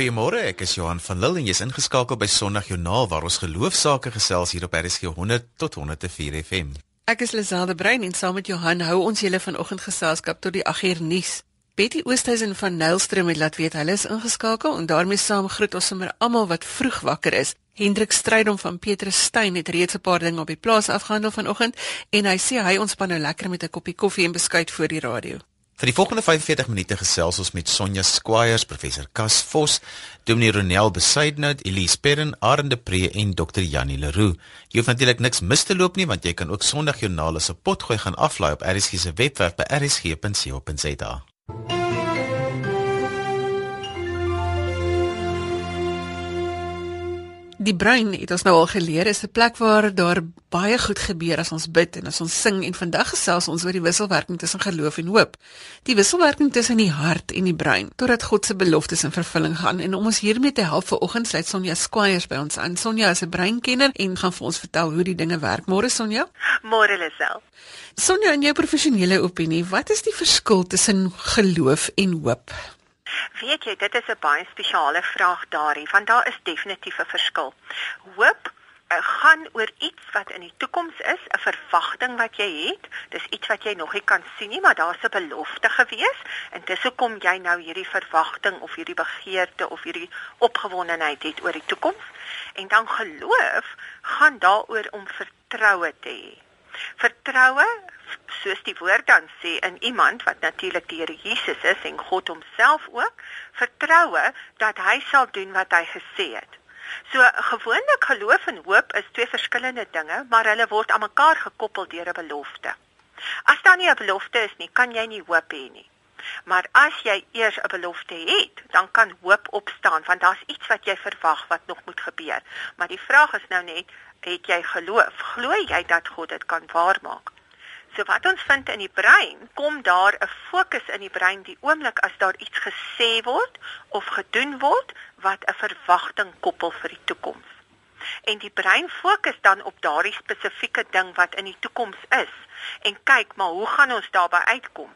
Goeiemôre, ek is Johan van Lille en jy's ingeskakel by Sondagjoernaal waar ons geloofsaake gesels hier op RSG 100 tot 104 FM. Ek is Liselde Brein en saam met Johan hou ons julle vanoggend geselskap tot die 8 uur nuus. Betty Oosthuizen van Nylstrom het laat weet hulle is ingeskakel en daarmee saam groet ons sommer almal wat vroeg wakker is. Hendrik Strydom van Petrus Steyn het reeds 'n paar dinge op die plaas afgehandel vanoggend en hy sê hy ontspan nou lekker met 'n koppie koffie en beskuit voor die radio. Vir die volgende 45 minute gesels ons met Sonja Squires, professor Cas Vos, Dominee Ronel Besaidnout, Elise Perrin, Arende Pre en Dr. Janie Leroux. Jy hoef natuurlik niks mis te loop nie want jy kan ook Sondagjoernale se potgooi gaan aflaai op RSG se webwerf by rsg.co.za. Die brein het ons nou al geleer is 'n plek waar daar baie goed gebeur as ons bid en as ons sing en vandag gesels ons oor die wisselwerking tussen geloof en hoop. Die wisselwerking tussen die hart en die brein totdat God se beloftes in vervulling gaan en om ons hiermee te help vanoggend sluit Sonja Squires by ons aan. Sonja is 'n breinkenner en gaan vir ons vertel hoe die dinge werk. Môre Sonja? Môre Lisel. Sonja, in jou professionele opinie, wat is die verskil tussen geloof en hoop? Weet jy, dit is 'n baie spesiale vraag daarin, want daar is definitief 'n verskil. Hoop uh, gaan oor iets wat in die toekoms is, 'n verwagting wat jy het. Dis iets wat jy nog nie kan sien nie, maar daar's 'n belofte gewees en dis hoekom jy nou hierdie verwagting of hierdie begeerte of hierdie opgewondenheid het oor die toekoms. En dan geloof gaan daaroor om vertroue te hê. Vertroue soos die woord dan sê in iemand wat natuurlik die Here Jesus is en God homself ook vertroue dat hy sal doen wat hy gesê het. So gewoonlik geloof en hoop is twee verskillende dinge, maar hulle word aan mekaar gekoppel deur 'n belofte. As daar nie 'n belofte is nie, kan jy nie hoop hê nie. Maar as jy eers 'n belofte het, dan kan hoop opstaan want daar's iets wat jy verwag wat nog moet gebeur. Maar die vraag is nou net, het jy geloof? Glo jy dat God dit kan waarmaak? So wat ons vind in die brein, kom daar 'n fokus in die brein die oomblik as daar iets gesê word of gedoen word wat 'n verwagting koppel vir die toekoms. En die brein fokus dan op daardie spesifieke ding wat in die toekoms is en kyk maar hoe gaan ons daarby uitkom?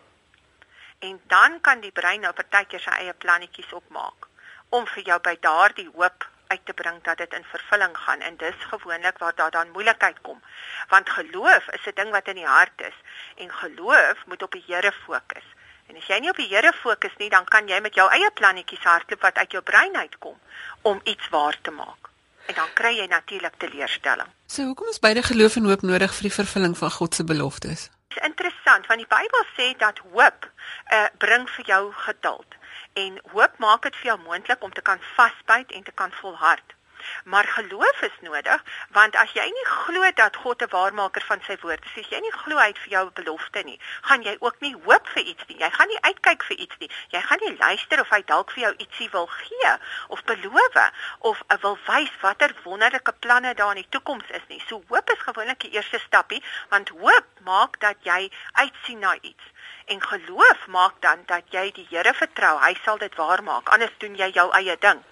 En dan kan die brein nou partykeer sy eie plannetjies opmaak om vir jou by daardie hoop uit te bring dat dit in vervulling gaan en dis gewoonlik waar daar dan moeilikheid kom. Want geloof is 'n ding wat in die hart is en geloof moet op die Here fokus. En as jy nie op die Here fokus nie dan kan jy met jou eie plannetjies hardloop wat uit jou brein uitkom om iets waar te maak. En dan kry jy natuurlik teleurstelling. So hoekom is beide geloof en hoop nodig vir die vervulling van God se beloftes? Dit is interessant want die Bybel sê dat hoop uh, bring vir jou geduld en hoop maak dit vir jou moontlik om te kan vasbyt en te kan volhard. Maar geloof is nodig want as jy nie glo dat God 'n waarmaker van sy woord is, as jy nie glo hy het vir jou 'n belofte nie, gaan jy ook nie hoop vir iets nie. Jy gaan nie uitkyk vir iets nie. Jy gaan nie luister of hy dalk vir jou ietsie wil gee of beloof of wil wys watter wonderlike planne daar in die toekoms is nie. So hoop is gewoonlik die eerste stappie want hoop maak dat jy uitsien na iets. En geloof maak dan dat jy die Here vertrou, hy sal dit waarmaak. Anders doen jy jou eie ding.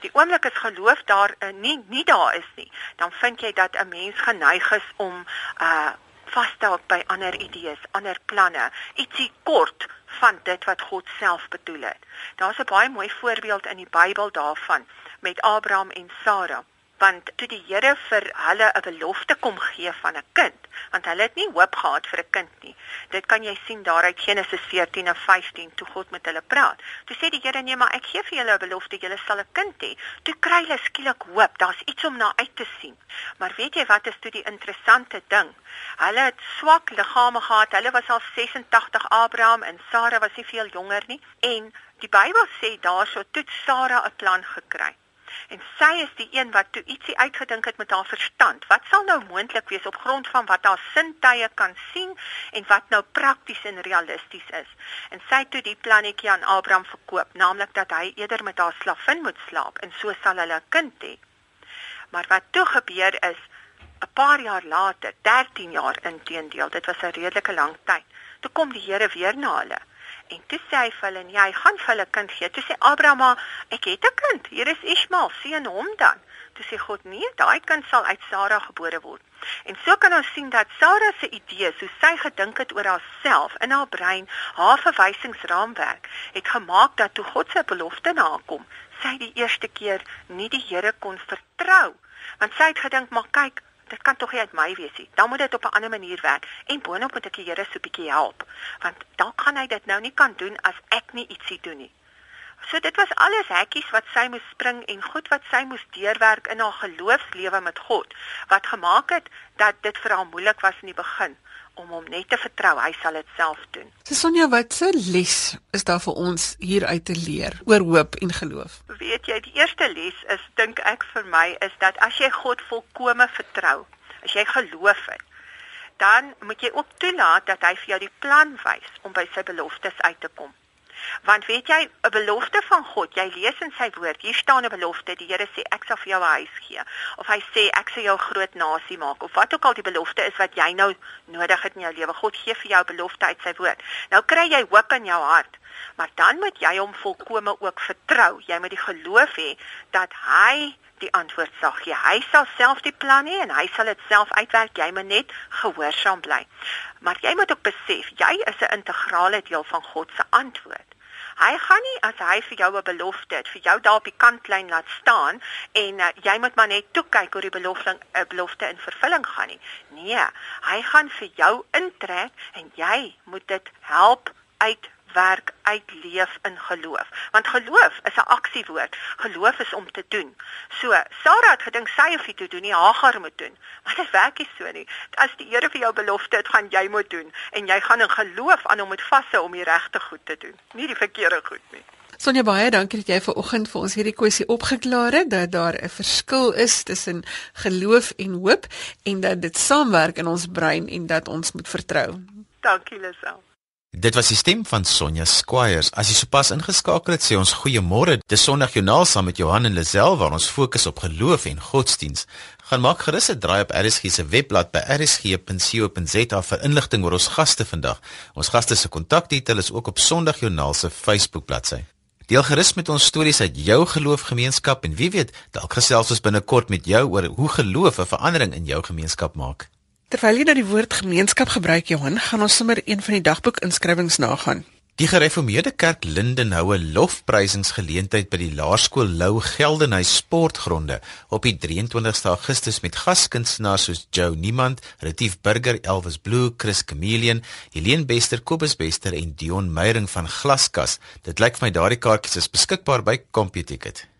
Die oomblik as geloof daar uh, nie nie daar is nie, dan vind jy dat 'n mens geneig is om uh vas te hou by ander idees, ander planne, ietsie kort van dit wat God self bedoel het. Daar's 'n baie mooi voorbeeld in die Bybel daarvan met Abraham en Sara want toe die Here vir hulle 'n belofte kom gee van 'n kind, want hulle het nie hoop gehad vir 'n kind nie. Dit kan jy sien daaruit Genesis 14 en 15 toe God met hulle praat. Toe sê die Here nee, maar ek gee vir julle 'n belofte, julle sal 'n kind hê. Toe kry hulle skielik hoop, daar's iets om na uit te sien. Maar weet jy wat is toe die interessante ding? Hulle het swak liggame gehad. Hulle was al 86 Abraham en Sara was nie veel jonger nie en die Bybel sê daarso toe Sara 'n plan gekry en sy is die een wat toe ietsie uitgedink het met haar verstand. Wat sal nou moontlik wees op grond van wat haar sintuie kan sien en wat nou prakties en realisties is. En sy het toe die plannetjie aan Abraham verkoop, naamlik dat hy eerder met haar slavin moet slaap en so sal hulle 'n kind hê. Maar wat toe gebeur is 'n paar jaar later, 13 jaar inteendeel, dit was 'n redelike lang tyd. Toe kom die Here weer na hulle En toe sê hy vir hulle, "Nee, hy gaan vir hulle kind gee." Toe sê Abraham, "Maar ek het 'n kind. Hier is Ismael, sien hom dan." Toe sê God: "Nee, daai kind sal uit Sara gebore word." En so kan ons sien dat Sara se idees, hoe sy gedink het oor haarself in haar brein, haar verwysingsraamwerk, het gemaak dat toe God se belofte na haar kom, sy die eerste keer nie die Here kon vertrou, want sy het gedink, "Maar kyk, dit kan tog nie uit my wees nie. Dan moet dit op 'n ander manier werk en boonop moet ek die Here so 'n bietjie help, want dalk gaan hy dit nou nie kan doen as ek nie ietsie doen nie." So dit was alles hekkies wat sy moes spring en goed wat sy moes deurwerk in haar geloofslewe met God wat gemaak het dat dit vir haar moeilik was in die begin om hom net te vertrou hy sal dit self doen. So Sonja, wat se les is daar vir ons hier uit te leer oor hoop en geloof? Weet jy, die eerste les is dink ek vir my is dat as jy God volkome vertrou, as jy geloof het, dan moet jy ook toelaat dat hy vir jou die plan wys om by sy beloftes uit te kom. Want weet jy, 'n belofte van God, jy lees in sy woord, hier staan 'n belofte, die Here sê ek sal vir jou 'n huis gee, of hy sê ek sal jou groot nasie maak, of wat ook al die belofte is wat jy nou nodig het in jou lewe. God gee vir jou 'n belofte uit sy woord. Nou kry jy hoop in jou hart. Maar dan moet jy hom volkome ook vertrou. Jy moet die geloof hê dat hy die antwoord sal gee. Hy sal self die plan hê en hy sal dit self uitwerk. Jy moet net gehoorsaam bly. Maar jy moet ook besef, jy is 'n integrale deel van God se antwoord. Hy gaan nie as hy vir jou 'n belofte het, vir jou daar op die kantlyn laat staan en uh, jy moet maar net toe kyk hoe die belofte 'n uh, belofte in vervulling gaan nie. Nee, hy gaan vir jou intrek en jy moet dit help uit werk uitleef in geloof. Want geloof is 'n aksiewoord. Geloof is om te doen. So, Sarah het gedink sy hoef dit te doen, nie Hagar moet doen. Maar dit werk nie so nie. As die Here vir jou belofte het, gaan jy moet doen en jy gaan in geloof aan hom moet vashou om die regte goed te doen, nie die verkeerde goed nie. Sonja baie dankie dat jy ver oggend vir ons hierdie kwessie opgeklaar het dat daar 'n verskil is tussen geloof en hoop en dat dit saamwerk in ons brein en dat ons moet vertrou. Dankie Lisel. Dit was die stem van Sonja Squires. As jy sopas ingeskakel het, sê ons goeiemôre. Dis Sondag Joernaal saam met Johan en Lisel waar ons fokus op geloof en godsdiens. Gaan maak gerus 'n draai op RSG se webblad by rsg.co.za vir inligting oor ons gaste vandag. Ons gaste se kontakdetail is ook op Sondag Joernaal se Facebook bladsy. Deel gerus met ons stories uit jou geloofgemeenskap en wie weet, dalk gesels ons binnekort met jou oor hoe geloof 'n verandering in jou gemeenskap maak. Terwyl jy nou die woord gemeenskap gebruik, Johan, gaan ons sommer een van die dagboek inskrywings nagaan. Die Gereformeerde Kerk Linden hou 'n lofprysingsgeleentheid by die Laerskool Lou Geldenhuys Sportgronde op die 23ste Augustus met gaskunstenaars soos Joe Niemand, Retief Burger, Elvis Blue, Chris Chameleon, Helene Bester, Kobus Bester en Dion Meyering van Glaskas. Dit lyk vir my daardie kaartjies is beskikbaar by CompuTicket.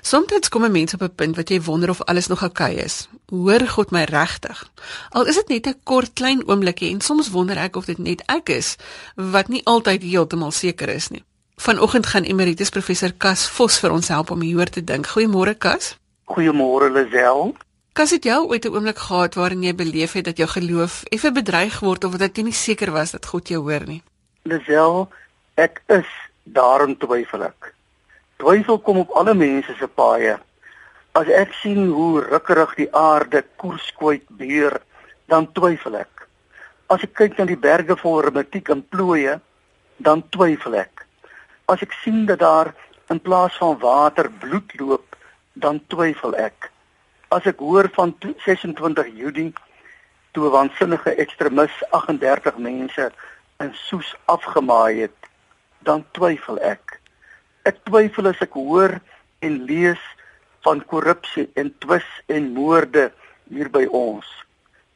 Soms kom 'n mens op 'n punt wat jy wonder of alles nog oukei okay is. Hoor God my regtig? Al is dit net 'n kort klein oombliekie en soms wonder ek of dit net ek is wat nie altyd heeltemal seker is nie. Vanoggend gaan Emeritus Professor Kas Vos vir ons help om hieroor te dink. Goeiemôre Kas. Goeiemôre Lisel. Kas het jou ooit 'n oomblik gehad waarin jy beleef het dat jou geloof effe bedreig word of dat jy nie seker was dat God jou hoor nie? Lisel, ek is daarin twyfel ek. Twyfel kom op alle mense se paaie. As ek sien hoe rukkerig die aarde koers kwyt beheer, dan twyfel ek. As ek kyk na die berge vol rematiek en plooie, dan twyfel ek. As ek sien dat daar in plaas van water bloed loop, dan twyfel ek. As ek hoor van 26 Julie toe 'n waansinnige ekstremis 38 mense in Soes afgemaai het, dan twyfel ek. Ek twyfel as ek hoor en lees van korrupsie en twis en moorde hier by ons.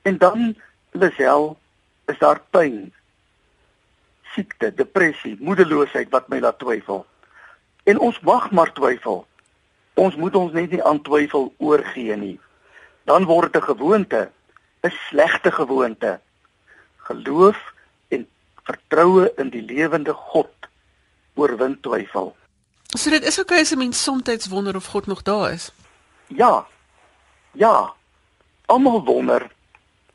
En dan Lisel is daar pyn. Siekte, depressie, moedeloosheid wat my laat twyfel. En ons mag maar twyfel. Ons moet ons net nie aan twyfel oorgee nie. Dan word dit 'n gewoonte, 'n slegte gewoonte. Geloof en vertroue in die lewende God oorwin twyfel. So dit is okay as 'n mens soms wonder of God nog daar is. Ja. Ja. Almal wonder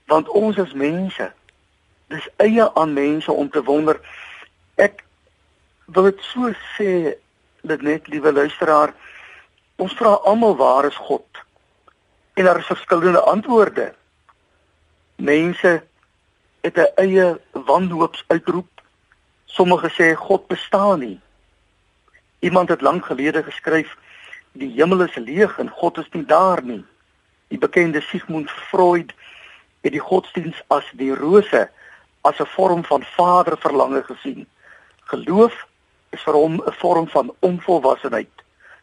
want ons is mense. Dis eie aan mense om te wonder. Ek wil dit so sê dat net liewe luisteraar, ons vra almal waar is God? En daar is verskillende antwoorde. Mense het 'n eie wanhoopsuitroep Sommige sê God bestaan nie. Iemand het lank gelede geskryf die hemel is leeg en God is nie daar nie. Die bekende Sigmund Freud het die godsdiens as die rose as 'n vorm van vaderverlange gesien. Geloof is vir hom 'n vorm van onvolwassenheid.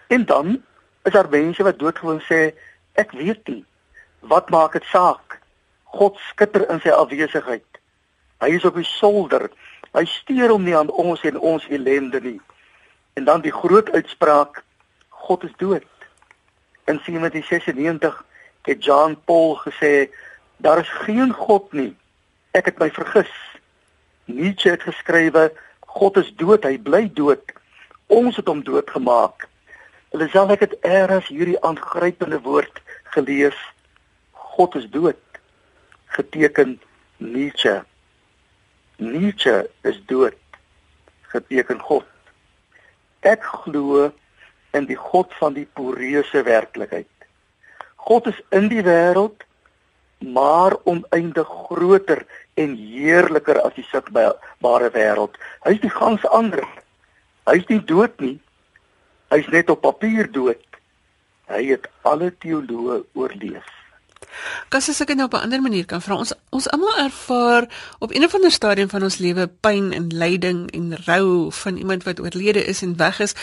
En dan is daar mense wat doodgewoon sê ek weet nie. Wat maak dit saak? God skitter in sy afwesigheid. Hy is op die solder. Hy steur hom nie aan ons en ons ellende nie. En dan die groot uitspraak God is dood. In 1796 het John Paul gesê daar is geen God nie. Ek het my vergis. Nietzsche het geskrywe God is dood, hy bly dood. Ons het hom doodgemaak. Hulle sê ek het eers hierdie aangrypende woord gelees. God is dood. Geteken Nietzsche. Nietzsche is dood. Geteken God. Ek glo in die God van die poreuse werklikheid. God is in die wêreld, maar oneindig groter en heerliker as die sigbare wêreld. Hy is die gans ander. Hy is nie dood nie. Hy is net op papier dood. Hy het alle teoloë oorleef. Kas as ek dit nou op 'n ander manier kan vra, ons ons almal ervaar op een of ander stadium van ons lewe pyn en lyding en rou van iemand wat oorlede is en weg is.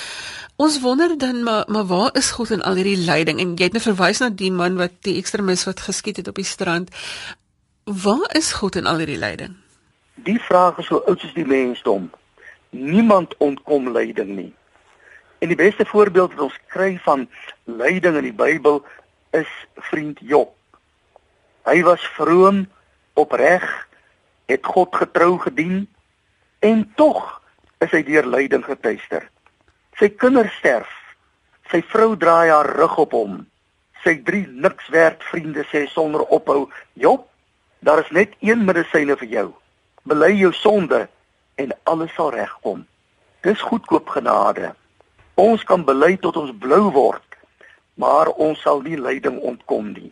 Ons wonder dan maar maar waar is God in al hierdie lyding? En jy het net nou verwys na die man wat die ekstremis wat geskiet het op die strand. Waar is God in al hierdie lyding? Die vraag is so oud soos die mensdom. Niemand ontkom lyding nie. En die beste voorbeeld wat ons kry van lyding in die Bybel is vriend Job. Hy was vroom, opreg, het God getrou gedien en tog is hy deur lyding getuister. Sy kinders sterf. Sy vrou draai haar rug op hom. Sy drie niks werd vriende sê sonder ophou: "Job, daar is net een medisyne vir jou. Bely jou sonde en alles sal regkom." Dis goedkoop genade. Ons kan bely tot ons blou word, maar ons sal nie lyding ontkom nie.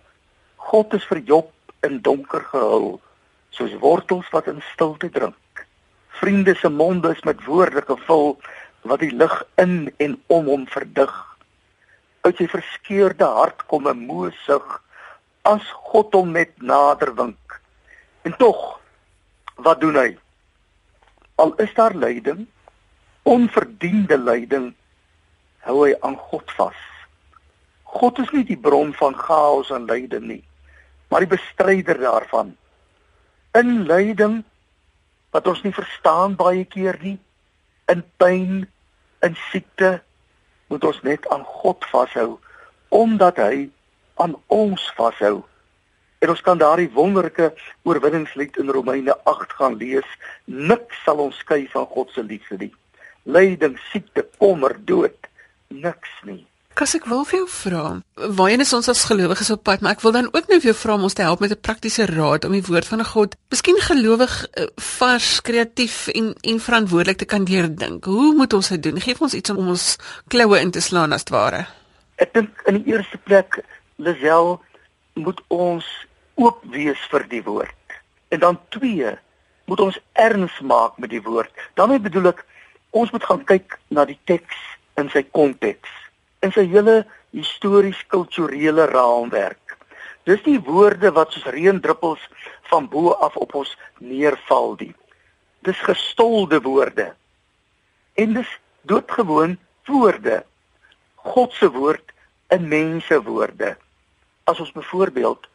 God is vir Job in donker gehul, soos wortels wat in stilte drink. Vriende se monde is met woorde gevul wat die lig in en om hom verdig. Uit sy verskeurde hart kom 'n moe sug as God hom net nader wink. En tog, wat doen hy? Al is daar lyding, onverdiende lyding, hou hy aan God vas. God is nie die bron van chaos en lyding nie maar die bestryder daarvan. In lyding wat ons nie verstaan baie keer nie, in pyn, in siekte, moet ons net aan God vashou omdat hy aan ons vashou. En ons kan daardie wonderlike oorwinningslied in Romeine 8 gaan lees. Niks sal ons skei van God se liefde nie. Lyding, siekte, kommer, dood, niks nie. Kas ek wil vir jou vra, waarheen is ons as gelowiges op pad, maar ek wil dan ook nou vir jou vra om ons te help met 'n praktiese raad om die woord van God, miskien gelowig uh, vars, kreatief en en verantwoordelik te kan deurdink. Hoe moet ons dit doen? Geef ons iets om ons kloue in te slaan as ware. Ek dink in die eerste plek, Lisel, moet ons oop wees vir die woord. En dan twee, moet ons erns maak met die woord. daarmee bedoel ek ons moet gaan kyk na die teks in sy konteks in sy hele histories kulturele raamwerk. Dis die woorde wat soos reendruppels van bo af op ons neerval die. Dis gestolde woorde. En dis doodgewoon woorde. God se woord in mense woorde. As ons byvoorbeeld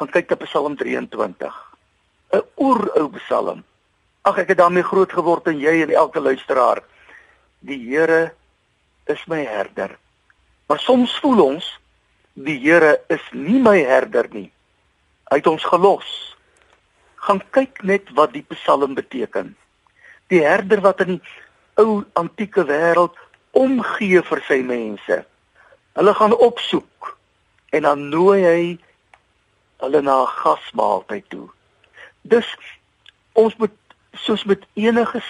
gaan kyk na Psalm 23. 'n Oerou Psalm. Ag ek het daarmee groot geword en jy en elke luisteraar. Die Here is my herder. Maar soms voel ons die Here is nie my herder nie. Hy het ons gelos. Gaan kyk net wat die Psalm beteken. Die herder wat in die ou antieke wêreld omgee vir sy mense. Hulle gaan opsoek en dan nooi hy hulle na 'n gasmaaltyd toe. Dus ons moet soos met enige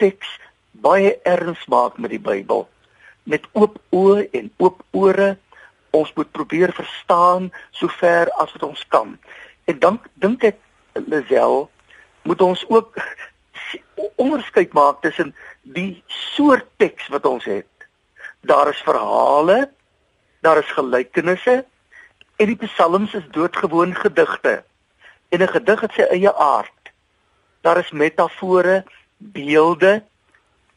teks baie erns maak met die Bybel met oop oë en oop ore. Ons moet probeer verstaan sover as wat ons kan. En dan dink ek Lisel moet ons ook onderskeid maak tussen die soort teks wat ons het. Daar is verhale, daar is gelykenisse en die psalms is doodgewoon gedigte. En 'n gedig het sy eie aard. Daar is metafore, beelde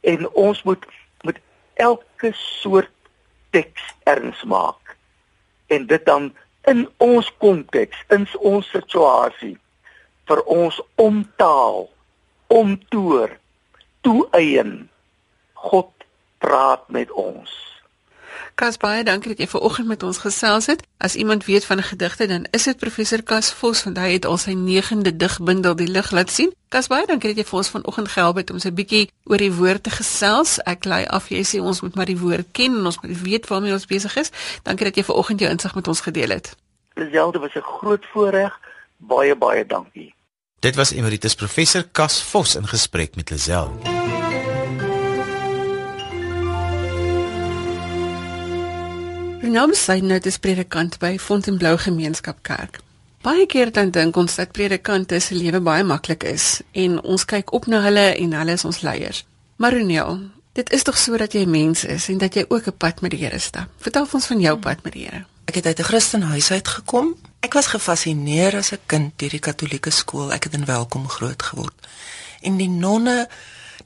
en ons moet met elke soort teks erns maak en dit dan in ons konteks, in ons situasie vir ons omtaal, omtoer, toeëien. God praat met ons. Kas baie dankie dat jy ver oggend met ons gesels het. As iemand weet van gedigte, dan is dit professor Kas Vos want hy het al sy 9de digbundel die lig laat sien. Kas baie dankie dat jy vir ons vanoggend gehelp het om so 'n bietjie oor die woord te gesels. Ek lei af jy sê ons moet maar die woord ken en ons moet weet waarmee ons besig is. Dankie dat jy ver oggend jou insig met ons gedeel het. Dieselfde was 'n groot voorreg. Baie baie dankie. Dit was emeritus professor Kas Vos in gesprek met Lazel. Renaam Sydney is predikant by Fontainebleau Gemeenskap Kerk. Baie keer dan dink ons dat predikante se lewe baie maklik is en ons kyk op na hulle en hulle is ons leiers. Maar Renel, dit is tog so dat jy mens is en dat jy ook 'n pad met die Here stap. Vertel ons van jou pad met die Here. Ek het uit 'n Christenhuis uitgekom. Ek was gefassineer as 'n kind deur die Katolieke skool. Ek het in Welkom groot geword. En die nonne,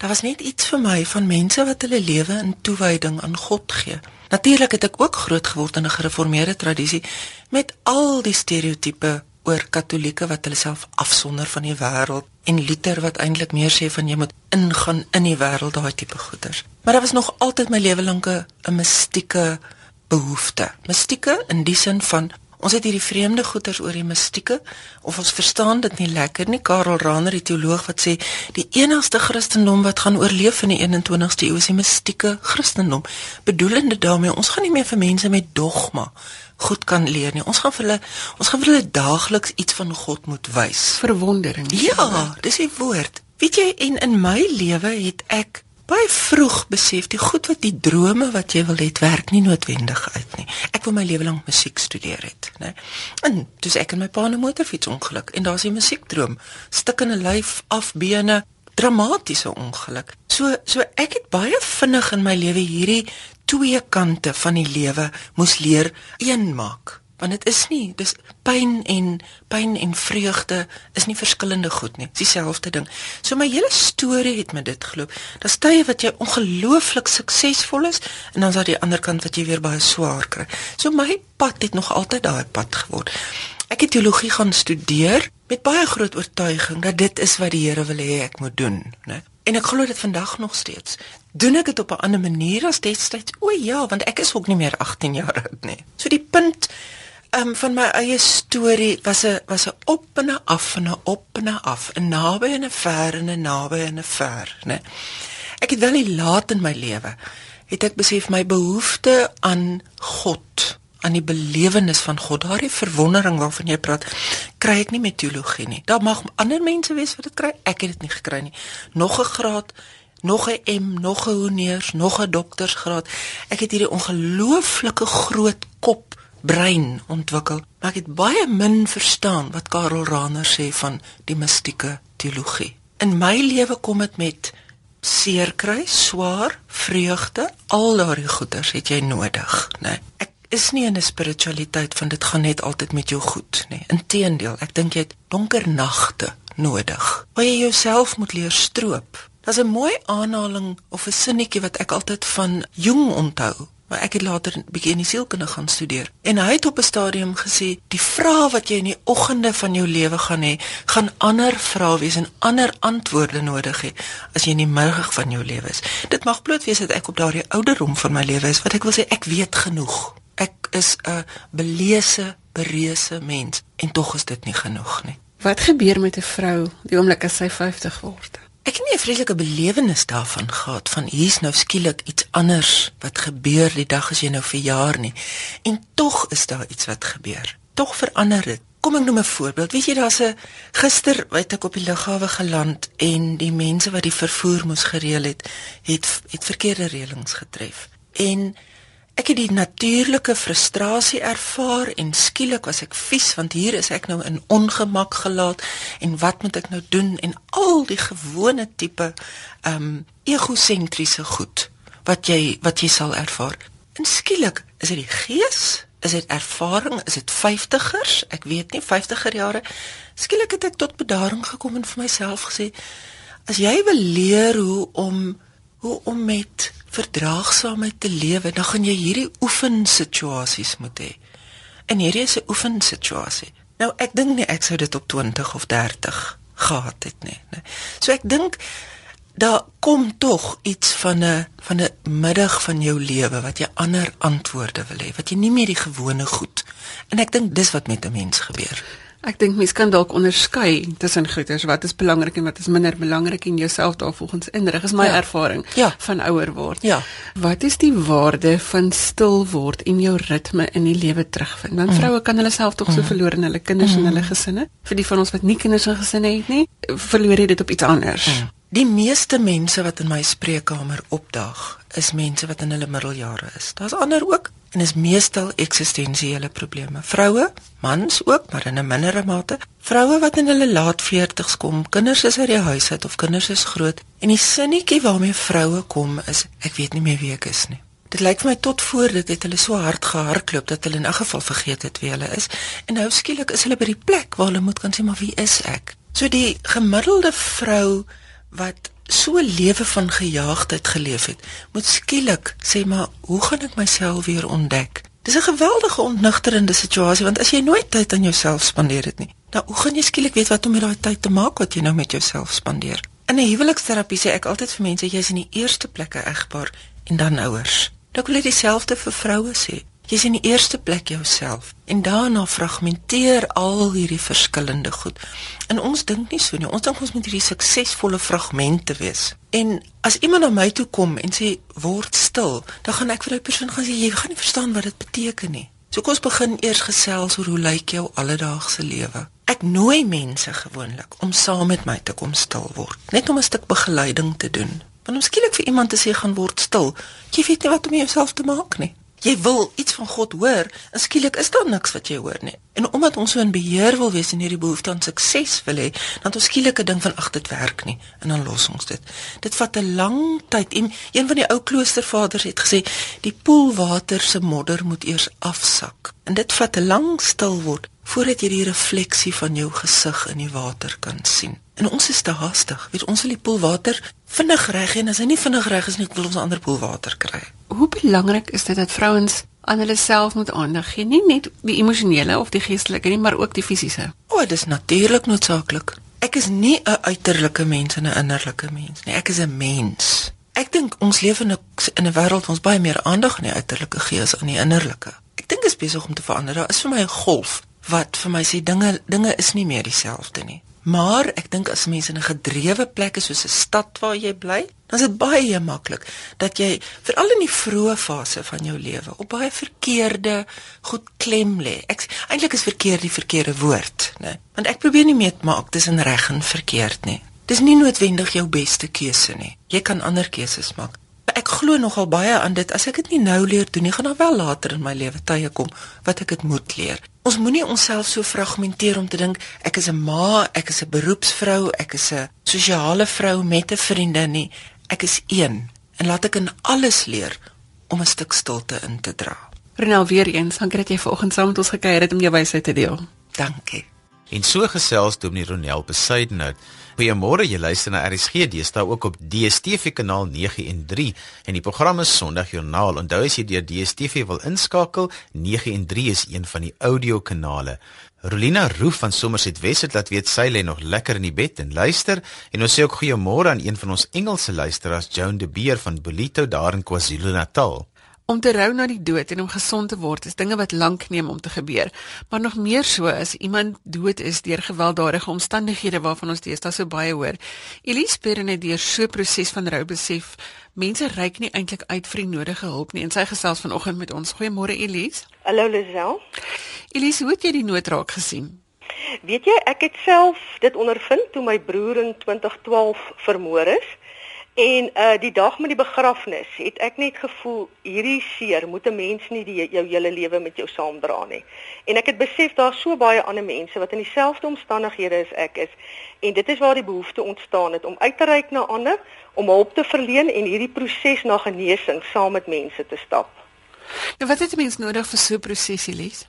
daar was net iets vir my van mense wat hulle lewe in toewyding aan God gee. Natuurlik het ek ook groot geword in 'n gereformeerde tradisie met al die stereotipe oor Katolieke wat hulle self afsonder van die wêreld en Luther wat eintlik meer sê van jy moet ingaan in die wêreld daai tipe goeders. Maar daar was nog altyd my lewe lank 'n mistieke behoefte. Mistieke in die sin van Ons het hierdie vreemde goeters oor die mistieke of ons verstaan dit nie lekker nie. Karel Rahner, die teoloog wat sê die enigste Christendom wat gaan oorleef in die 21ste eeu is die mistieke Christendom. Bedoelende daarmee ons gaan nie meer vir mense met dogma goed kan leer nie. Ons gaan vir hulle ons gaan vir hulle daagliks iets van God moet wys. Verwondering. Ja, dis die woord. Weet jy en in my lewe het ek baie vroeg besef die goed wat die drome wat jy wil hê werk nie noodwendig uit nie. Ek wou my lewe lank musiek studeer het, né? En dis ek en my pa 'n motorfiets ongeluk en daar's 'n musiekdroom, stik in 'n lyf af bene, dramatiese ongeluk. So so ek het baie vinnig in my lewe hierdie twee kante van die lewe moes leer een maak want dit is nie dis pyn en pyn en vreugde is nie verskillende goed nie. Dis dieselfde ding. So my hele storie het met dit geloop. Daar's tye wat jy ongelooflik suksesvol is en dan is daar die ander kant wat jy weer baie swaar kry. So my pad het nog altyd daai pad geword. Ek het teologie gaan studeer met baie groot oortuiging dat dit is wat die Here wil hê ek moet doen né? En ek glo dit vandag nog steeds. Doen ek dit op 'n ander manier as destyds o ja want ek is ook nie meer 18 jaar oud nie. So die punt um, van my eie storie was 'n was 'n op en 'n af en 'n op en 'n af, 'n naby en 'n ver en 'n naby en 'n ver, né? Ek het wel laat in my lewe het ek besef my behoefte aan God, aan die belewenis van God, daardie verwondering waarvan jy praat, kry ek nie met teologie nie. Daar mag ander mense wees wat dit kry, ek het dit nie gekry nie. Nog 'n graad nog 'n M, nog 'n honeurs, nog 'n doktorsgraad. Ek het hierdie ongelooflike groot kop brein ontwikkel, maar ek het baie min verstaan wat Karel Rahner sê van die mistieke teologie. In my lewe kom dit met seer kry, swaar, vreugde, al daardie goeders het jy nodig, né? Nee. Ek is nie in 'n spiritualiteit van dit gaan net altyd met jou goed nie. Inteendeel, ek dink jy het donker nagte nodig waar jy jouself moet leer stroop. Daar's 'n mooi aanhaling of 'n sinnetjie wat ek altyd van Jung onthou maar ek het later 'n bietjie in die sielkunde gaan studeer. En hy het op 'n stadium gesê, die vrae wat jy in die oggende van jou lewe gaan hê, gaan ander vrae wees en ander antwoorde nodig hê as jy in die middag van jou lewe is. Dit mag bloot wees dat ek op daardie ouderdom van my lewe is wat ek wil sê ek weet genoeg. Ek is 'n belese, bereuse mens en tog is dit nie genoeg nie. Wat gebeur met 'n vrou die oomblik as sy 50 word? Ek het nie 'n vreeslike belewenis daarvan gehad van hier's nou skielik iets anders wat gebeur die dag as jy nou verjaar nie. En tog is daar iets wat gebeur. Tog verander dit. Kom ek noem 'n voorbeeld. Weet jy daar's 'n gister het ek op die lughawe geland en die mense wat die vervoer moes gereël het, het het verkeerde reëlings getref. En Ek het die natuurlike frustrasie ervaar en skielik was ek vies want hier is ek nou in ongemak gelaat en wat moet ek nou doen en al die gewone tipe um egosentriese goed wat jy wat jy sal ervaar. En skielik is dit die gees, is dit ervaring, is dit 50ers? Ek weet nie 50er jare. Skielik het ek tot bedaring gekom en vir myself gesê as jy wil leer hoe om hoe om met verdraagsaamheid te lewe, dan gaan jy hierdie oefensituasies moet hê. En hierdie is 'n oefensituasie. Nou ek dink nie ek sou dit op 20 of 30 gehad het nie, nee. So ek dink daar kom tog iets van 'n van 'n middag van jou lewe wat jy ander antwoorde wil hê, wat jy nie meer die gewone goed. En ek dink dis wat met 'n mens gebeur. Ek dink mens kan dalk onderskei tussen goeders wat is belangrik en wat is minder belangrik en jouself daarvolgens inrig. Is my Ja. ervaring Ja. van ouer word. Ja. Wat is die waarde van stil word en jou ritme in die lewe terugvind? Mm. Want vroue kan hulle self tog so verloor in hulle kinders en hulle gesinne. Vir die van ons wat nie kinders en gesinne het nie, verloor jy dit op iets anders. Mm. Die meeste mense wat in my spreekkamer opdaag, is mense wat in hulle middeljare is. Daar's ander ook en is meestal eksistensiële probleme. Vroue, mans ook, maar in 'n mindere mate. Vroue wat in hulle laat 40's kom, kinders is uit die huis uit of kinders is groot en die sinnetjie waarmee vroue kom is ek weet nie meer wie ek is nie. Dit lyk vir my tot voor dit het hulle so hard gehardloop dat hulle in 'n geval vergeet het wie hulle is en nou skielik is hulle by die plek waar hulle moet kan sê maar wie is ek? So die gemiddelde vrou wat so 'n lewe van gejaagdheid geleef het, moet skielik sê maar hoe gaan ek myself weer ontdek? Dis 'n geweldige ontnigterende situasie want as jy nooit tyd aan jouself spandeer het nie, nou hoe gaan jy skielik weet wat om met daai tyd te maak wat jy nou met jouself spandeer? In 'n huweliksterapie sê ek altyd vir mense jy's in die eerste plek 'n egpaar en dan ouers. Nou wil ek dieselfde vir vroue sê. Jy's in die eerste plek jouself en daarna fragmenteer al hierdie verskillende goed. En ons dink nie so nie. Ons dink ons moet hierdie suksesvolle fragmente wees. En as iemand na my toe kom en sê word stil, dan gaan ek vir daai persoon gaan sê jy gaan nie verstaan wat dit beteken nie. So kom ons begin eers gesels oor hoe lyk jou alledaagse lewe. Ek nooi mense gewoonlik om saam met my te kom stil word, net om 'n stuk begeleiding te doen. Want om skielik vir iemand te sê gaan word stil, jy weet nie wat om jouself te maak nie. Jy wil iets van God hoor, en skielik is daar niks wat jy hoor nie. En omdat ons so in beheer wil wees en hierdie behoefte aan sukses wil hê, dan het ons skielik 'n ding van ag dit werk nie en dan los ons dit. Dit vat 'n lang tyd. En een van die ou kloostervaders het gesê, die poelwater se modder moet eers afsak. En dit vat 'n lang stil word voordat jy die refleksie van jou gesig in die water kan sien. En ons is te haastig. Weet ons wil die poelwater vinnig reg en as hy nie vinnig reg is nie, wil ons ander poelwater kry. Hoe belangrik is dit dat vrouens aan hulle self moet aandag gee, nie net die emosionele of die geestelike nie, maar ook die fisiese. O, oh, dis natuurlik noodsaaklik. Ek is nie 'n uiterlike mens en 'n innerlike mens nie. Ek is 'n mens. Ek dink ons leef in 'n in 'n wêreld waar ons baie meer aandag aan die uiterlike gee as aan die innerlike. Ek dink dit is besig om te verander. Daar is vir my 'n golf wat vir my sê dinge dinge is nie meer dieselfde nie. Maar ek dink as mense in 'n gedrewe plek is soos 'n stad waar jy bly, dan is dit baie maklik dat jy veral in die vroeë fase van jou lewe op baie verkeerde goed klem lê. Ek eintlik is verkeerd die verkeerde woord, né? Want ek probeer nie meer maak tussen reg en verkeerd nie. Dis nie noodwendig jou beste keuse nie. Jy kan ander keuses maak. Ek glo nogal baie aan dit. As ek dit nie nou leer doen nie, gaan daar wel later in my lewe tye kom wat ek dit moet leer. Ons moenie onsself so fragmenteer om te dink ek is 'n ma, ek is 'n beroepsvrou, ek is 'n sosiale vrou met 'n vriendin nie. Ek is een en laat ek in alles leer om 'n stuk stilte in te dra. Renel weer eens, dankie dat jy vanoggend saam met ons gekuier het om jou wysheid te deel. Dankie. En so gesels Dominee Ronel Besuidenhout. Goeiemôre, jy luister na RSG, daar ook op DStv kanaal 9 en 3 en die program is Sondagjoernaal. Onthou as jy deur DStv wil inskakel, 9 en 3 is een van die audiokanale. Rolina Roof van Somerset West het laat weet sy lê nog lekker in die bed en luister en ons sê ook goeiemôre aan een van ons Engelse luisteraars, Joan de Beer van Bolito daar in KwaZulu-Natal. Om te rou na die dood en om gesond te word is dinge wat lank neem om te gebeur. Maar nog meer so as iemand dood is deur gewelddadige omstandighede waarvan ons deesdae so baie hoor. Elise Perrin het deur so 'n proses van rou besef, mense reik nie eintlik uit vir die nodige hulp nie en sy gesels vanoggend met ons. Goeiemôre Elise. Hallo Lisel. Elise, hoe het jy die nood raak gesien? Weet jy, ek het self dit ondervind toe my broer in 2012 vermoor is En uh die dag met die begrafnis het ek net gevoel hierdie seer moet 'n mens nie die jou hele lewe met jou saamdra nie. En ek het besef daar's so baie ander mense wat in dieselfde omstandighede as ek is en dit is waar die behoefte ontstaan het om uit te reik na ander, om hulp te verleen en hierdie proses na genesing saam met mense te stap. Nou wat het 'n mens nodig vir so 'n proses, Elise?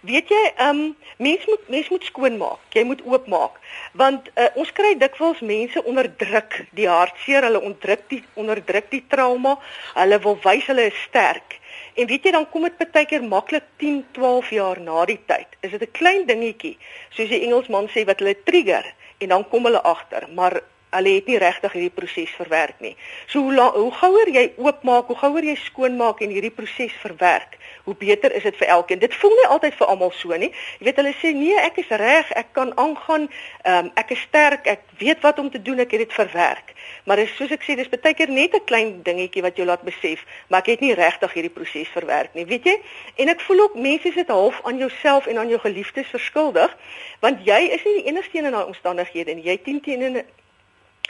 Weet jy, um, mens moet mens moet skoonmaak. Jy moet oopmaak. Want uh, ons kry dikwels mense onderdruk, die hartseer, hulle onderdruk die onderdruk die trauma. Hulle wil wys hulle is sterk. En weet jy dan kom dit baie keer maklik 10, 12 jaar na die tyd. Is dit 'n klein dingetjie, soos die Engelsman sê wat hulle trigger en dan kom hulle agter, maar hulle het nie regtig hierdie proses verwerk nie. So hoe la, hoe gouer jy oopmaak, hoe gouer jy skoonmaak en hierdie proses verwerk, hoe beter is dit vir elkeen. Dit voel nie altyd vir almal so nie. Jy weet hulle sê nee, ek is reg, ek kan aangaan, um, ek is sterk, ek weet wat om te doen, ek het dit verwerk. Maar dis soos ek sê, dis baie keer net 'n klein dingetjie wat jou laat besef, maar ek het nie regtig hierdie proses verwerk nie, weet jy? En ek voel ook mense sit half aan jouself en aan jou geliefdes verskuldig, want jy is nie die enigste een in daai omstandighede nie. Jy teen teen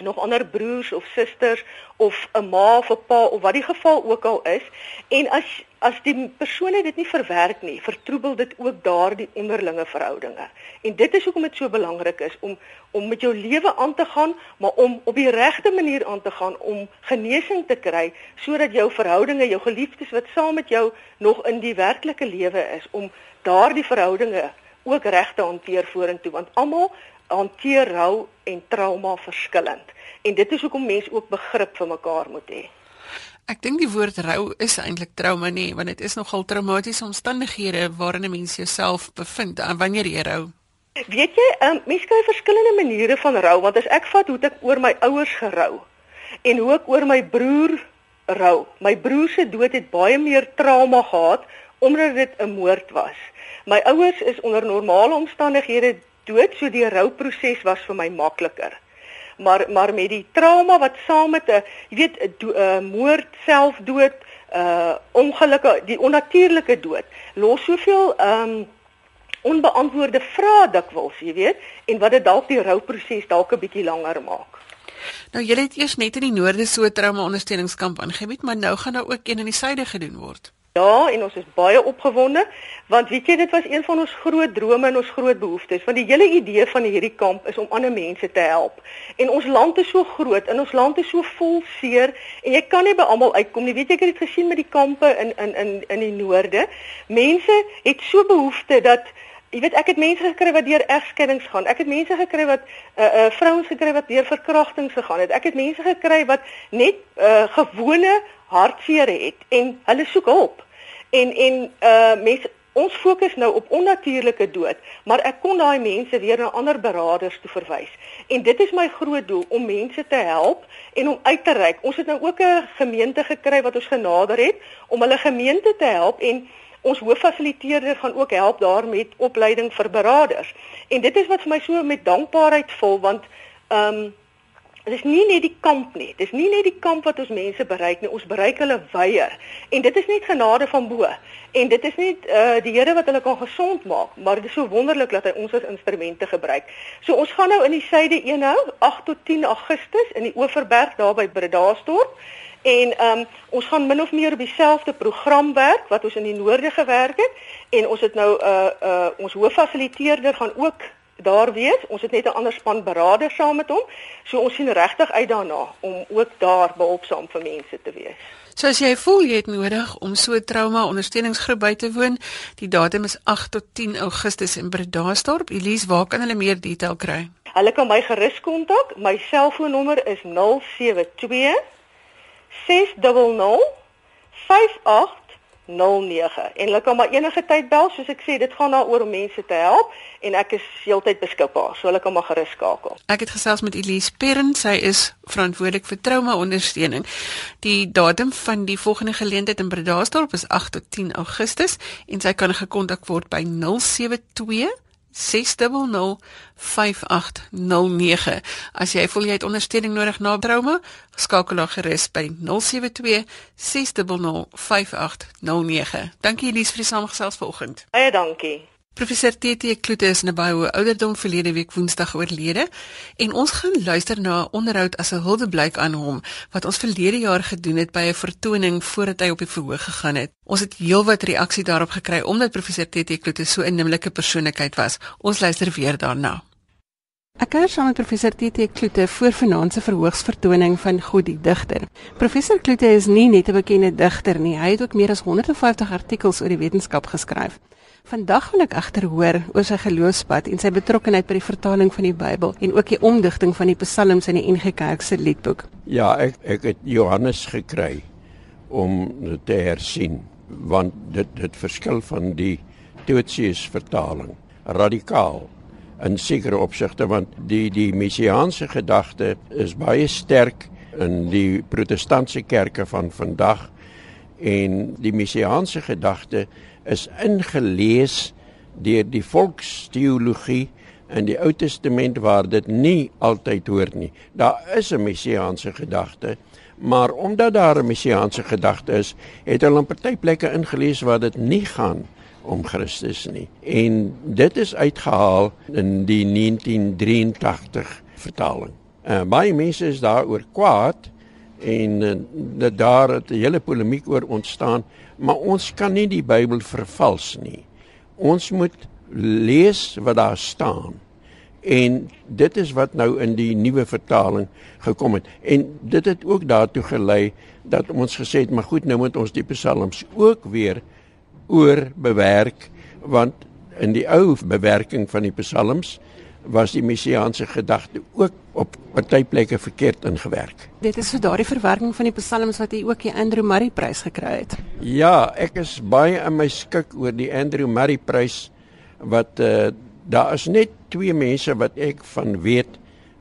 nog ander broers of susters of 'n ma of 'n pa of wat die geval ook al is en as as die persone dit nie verwerk nie, vertroebel dit ook daardie onderlinge verhoudinge. En dit is hoekom dit so belangrik is om om met jou lewe aan te gaan, maar om op die regte manier aan te gaan om genesing te kry sodat jou verhoudinge, jou geliefdes wat saam met jou nog in die werklike lewe is, om daardie verhoudinge ook reg te hanteer vorentoe want almal hanteer rou en trauma verskillend. En dit is hoekom mense ook begrip vir mekaar moet hê. Ek dink die woord rou is eintlik trauma nie, want dit is nogal traumatiese omstandighede waarin 'n mens jouself bevind wanneer jy rou. Weet jy, um, mense kry verskillende maniere van rou, want as ek vat hoe ek oor my ouers gerou en hoe ek oor my broer rou. My broer se dood het baie meer trauma gehad omdat dit 'n moord was. My ouers is onder normale omstandighede dood, so die rouproses was vir my makliker. Maar maar met die trauma wat saam met 'n jy weet 'n moord, selfdood, uh ongelukke, die onnatuurlike dood, los soveel um onbeantwoorde vrae dikwels, jy weet, en wat dit dalk die rouproses dalk 'n bietjie langer maak. Nou jy het eers net in die noorde so trauma ondersteuningskamp aangebied, maar nou gaan daar ook een in die suide gedoen word. Ja, en ons is baie opgewonde want weet jy dit was een van ons groot drome en ons groot behoeftes want die hele idee van hierdie kamp is om ander mense te help. En ons land is so groot en ons land is so vol seer en jy kan nie by almal uitkom nie. Weet jy ek het dit gesien met die kampe in in in in die noorde. Mense het so behoeftes dat Jy weet ek het mense gekry wat deur egskeidings gaan. Ek het mense gekry wat uh uh vrouens gekry wat deur verkrachtings gegaan het. Ek het mense gekry wat net uh gewone hartseer het en hulle soek hulp. En en uh mense ons fokus nou op onnatuurlike dood, maar ek kon daai mense weer na ander beraders toe verwys. En dit is my groot doel om mense te help en om uit te reik. Ons het nou ook 'n gemeente gekry wat ons genader het om hulle gemeente te help en ons hooffasiliteerder gaan ook help daar met opleiding vir beraders. En dit is wat vir my so met dankbaarheid vol want ehm um, Dit is nie net die kamp nie. Dit is nie net die kamp wat ons mense bereik nie. Ons bereik hulle weier. En dit is net genade van bo. En dit is net uh die Here wat hulle kan gesond maak, maar dit is so wonderlik dat hy ons as instrumente gebruik. So ons gaan nou in die suide eenhou 8 tot 10 Augustus in die Oeverberg daar by Bredasdorp. En um, ons gaan min of meer op dieselfde program werk wat ons in die noorde gewerk het en ons het nou uh uh ons hooffasiliteerder gaan ook daar wees. Ons het net 'n ander span beraders saam met hom. So ons sien regtig uit daarna om ook daar behulpsaam vir mense te wees. So as jy voel jy het nodig om so 'n trauma ondersteuningsgroep by te woon, die datum is 8 tot 10 Augustus in Bredasdorp. Elise, waar kan hulle meer detail kry? Hulle kan my gerus kontak. My selfoonnommer is 072 600 58 09 en hulle kan maar enige tyd bel soos ek sê dit gaan daaroor om mense te help en ek is heeltyd beskikbaar so hulle kan maar gerus skakel. Ek het gesels met Elise Perrin, sy is verantwoordelik vir trauma ondersteuning. Die datum van die volgende geleentheid in Bredasdorp is 8 tot 10 Augustus en sy kan gekontak word by 072 06005809. As jy voel jy het ondersteuning nodig na trauma, skakel dan gerus by 0726005809. Dankie Elise vir die samegesels vanoggend. Baie dankie. Professor TT Kloete is naby hoe ouderdom verlede week Woensdag oorlede en ons gaan luister na 'n onderhoud as 'n huldeblyk aan hom wat ons verlede jaar gedoen het by 'n vertoning voordat hy op die verhoog gegaan het. Ons het heelwat reaksie daarop gekry omdat professor TT Kloete so 'n inimlike persoonlikheid was. Ons luister weer daarna. Ek kuier saam met professor TT Kloete voor vanaand se verhoogsvertoning van God die digter. Professor Kloete is nie net 'n bekende digter nie, hy het ook meer as 150 artikels oor die wetenskap geskryf. Vandag wil ek egter hoor oor sy geloofspad en sy betrokkeheid by die vertaling van die Bybel en ook die omdigting van die psalms in die NG Kerk se liedboek. Ja, ek ek het Johannes gekry om te hersien want dit dit verskil van die Totsius vertaling radikaal in sekere opsigte want die die messiaanse gedagte is baie sterk in die protestantse kerke van vandag en die messiaanse gedagte is ingelees deur die volksteologie in die Ou Testament waar dit nie altyd hoort nie. Daar is 'n messiaanse gedagte, maar omdat daar 'n messiaanse gedagte is, het hulle in party plekke ingelees waar dit nie gaan om Christus nie. En dit is uitgehaal in die 1983 vertaling. Uh, baie mense is daaroor kwaad en uh, dat daar 'n hele polemiek oor ontstaan maar ons kan nie die Bybel vervals nie. Ons moet lees wat daar staan. En dit is wat nou in die nuwe vertaling gekom het. En dit het ook daartoe gelei dat ons gesê het, maar goed, nou moet ons die psalms ook weer oor bewerk want in die ou bewerking van die psalms was die messiaanse gedagte ook op party plekke verkeerd ingewerk. Dit is so daardie verwerking van die psalms wat hy ook die Andrew Murray prys gekry het. Ja, ek is baie in my skik oor die Andrew Murray prys wat uh daar is net twee mense wat ek van weet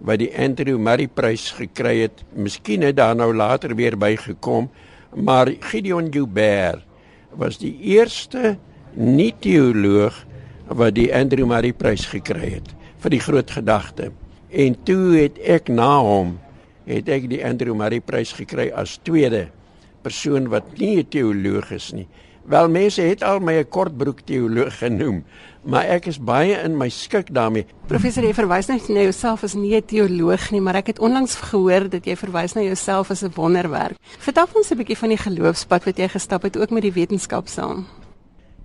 wat die Andrew Murray prys gekry het. Miskien het daar nou later weer bygekom, maar Gideon Joubert was die eerste nie teoloog wat die Andrew Murray prys gekry het vir die groot gedagte. En toe het ek na hom het ek die Andrew Murray prys gekry as tweede persoon wat nie 'n teoloog is nie. Wel mense het al my 'n kortbroek teoloog genoem, maar ek is baie in my skik daarmee. Professor, jy verwys net na jouself as nie 'n teoloog nie, maar ek het onlangs gehoor dat jy verwys na jouself as 'n wonderwerk. Vertel ons 'n bietjie van die geloofspad wat jy gestap het ook met die wetenskap saam.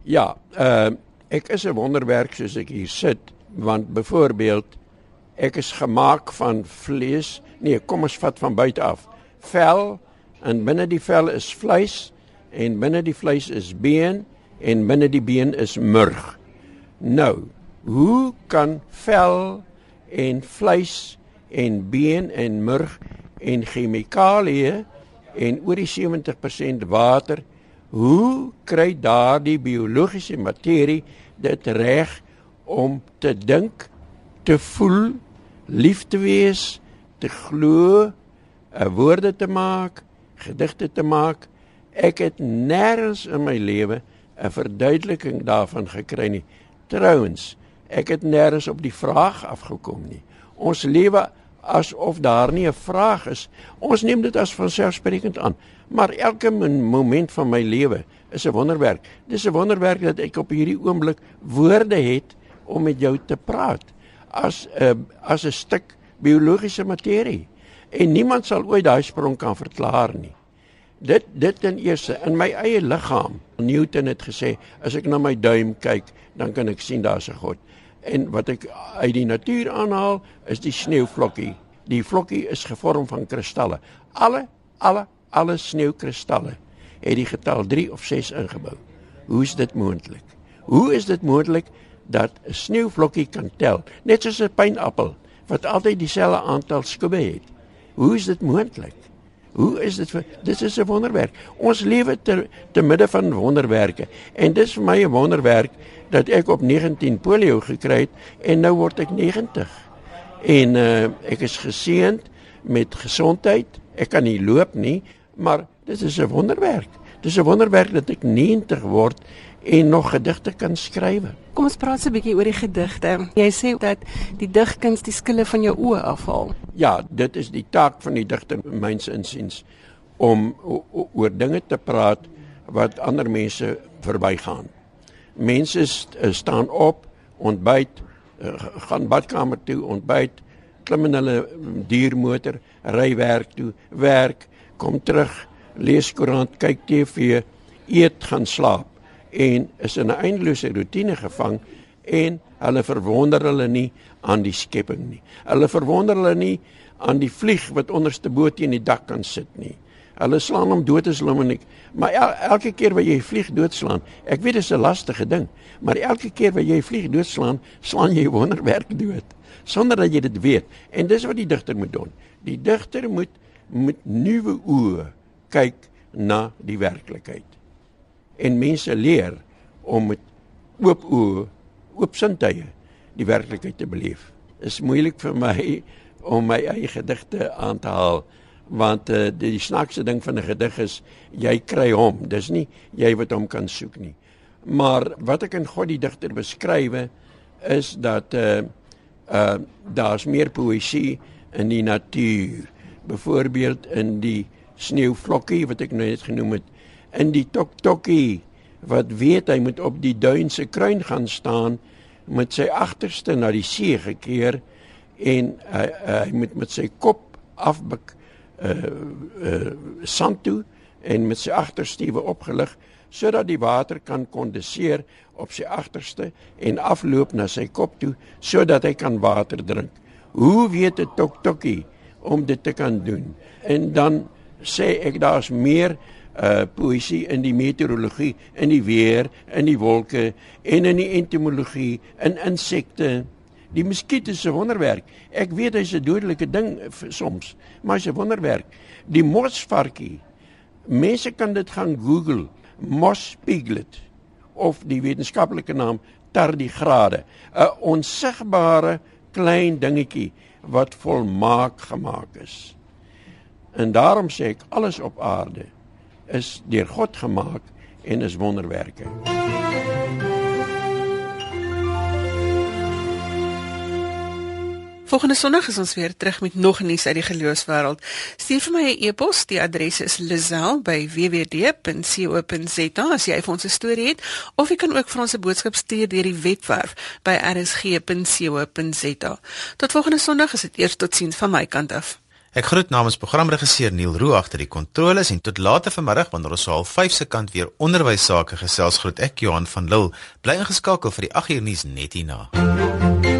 Ja, uh ek is 'n wonderwerk soos ek hier sit want byvoorbeeld ek is gemaak van vlees nee kom ons vat van buite af. Vel en binne die vel is vleis en binne die vleis is been en binne die been is murg. Nou hoe kan vel en vleis en been en murg en chemikalieë en oor die 70% water hoe kry daardie biologiese materie dit reg om te dink, te voel, lief te wees, te glo, eh, woorde te maak, gedigte te maak. Ek het nêrens in my lewe 'n verduideliking daarvan gekry nie. Trouwens, ek het nêrens op die vraag afgekom nie. Ons lewe asof daar nie 'n vraag is. Ons neem dit as vanselfsprekend aan, maar elke moment van my lewe is 'n wonderwerk. Dis 'n wonderwerk dat ek op hierdie oomblik woorde het om met jou te praat as 'n uh, as 'n stuk biologiese materie en niemand sal ooit daai sprong kan verklaar nie. Dit dit in eerste in my eie liggaam. Newton het gesê as ek na my duim kyk, dan kan ek sien daar's 'n God. En wat ek uit die natuur aanhaal is die sneeuvlokkie. Die vlokkie is gevorm van kristalle. Alle alle alle sneeukristalle het die getal 3 of 6 ingebou. Hoe is dit moontlik? Hoe is dit moontlik dat 'n sneeuvlokkie kan tel, net soos 'n pynappel wat altyd dieselfde aantal skubbe het. Hoe is dit moontlik? Hoe is dit vir dit is 'n wonderwerk. Ons lewe te te midde van wonderwerke en dis vir my 'n wonderwerk dat ek op 19 polio gekry het en nou word ek 90. En uh ek is geseënd met gesondheid. Ek kan nie loop nie, maar dit is 'n wonderwerk. Dis 'n wonderwerk dat ek 90 word en nog gedigte kan skryf. Kom ons praat 'n bietjie oor die gedigte. Jy sê dat die digkuns die skille van jou oë afhaal. Ja, dit is die taak van die digter myns insiens om oor dinge te praat wat ander mense verbygaan. Mense st uh, staan op, ontbyt, uh, gaan badkamer toe, ontbyt, klim in hulle diermotor, ry werk toe, werk, kom terug, lees koerant, kyk TV, eet, gaan slaap en is in 'n eindelose rotine gevang en hulle verwonder hulle nie aan die skepping nie. Hulle verwonder hulle nie aan die vlieg wat onderste bo teen die dak kan sit nie. Hulle slaan hom dood as hulle nie. Maar el, elke keer wat jy 'n vlieg doodslaan, ek weet dit is 'n lastige ding, maar elke keer wat jy 'n vlieg doodslaan, slaan jy 'n wonderwerk dood sonder dat jy dit weet. En dis wat die digter moet doen. Die digter moet met nuwe oë kyk na die werklikheid. En mense leer om met oop oë, oop sintuie die werklikheid te beleef. Is moeilik vir my om my eie gedigte aan te haal want uh, die, die snaakse ding van 'n gedig is jy kry hom. Dis nie jy wat hom kan soek nie. Maar wat ek in God die digter beskrywe is dat uh uh daar's meer poësie in die natuur. Byvoorbeeld in die sneeuvlokkie wat ek nou net genoem het in die toktokkie wat weet hy moet op die duin se kruin gaan staan met sy agterste na die see gekeer en hy uh, hy moet met sy kop afbuk uh uh sand toe en met sy agterstiewe opgelig sodat die water kan kondenseer op sy agterste en afloop na sy kop toe sodat hy kan water drink. Hoe weet 'n toktokkie om dit te kan doen? En dan sê ek daar's meer uh poesie in die meteorologie, in die weer, in die wolke en in die entomologie, in insekte. Die muskiet is 'n wonderwerk. Ek weet hy's 'n dodelike ding soms, maar hy's 'n wonderwerk. Die mosvarkie. Mense kan dit gaan Google, mos piglet of die wetenskaplike naam tardigrade, 'n onsigbare klein dingetjie wat volmaak gemaak is. En daarom sê ek alles op aarde is deur God gemaak en is wonderwerke. Volgende Sondag is ons weer terug met nog nuus uit die geloofswêreld. Stuur vir my 'n e-pos, die adres is lazel@wwd.co.za as jy vir ons 'n storie het, of jy kan ook vir ons 'n boodskap stuur deur die webwerf by rsg.co.za. Tot volgende Sondag is dit eers totsiens van my kant af. Ek groet namens programregisseur Neil Roo agter die kontroles en tot later vanmiddag wanneer ons al 5 se kant weer onderwys sake gesels groet ek Johan van Lille bly ingeskakel vir die 8 uur nuus net hierna.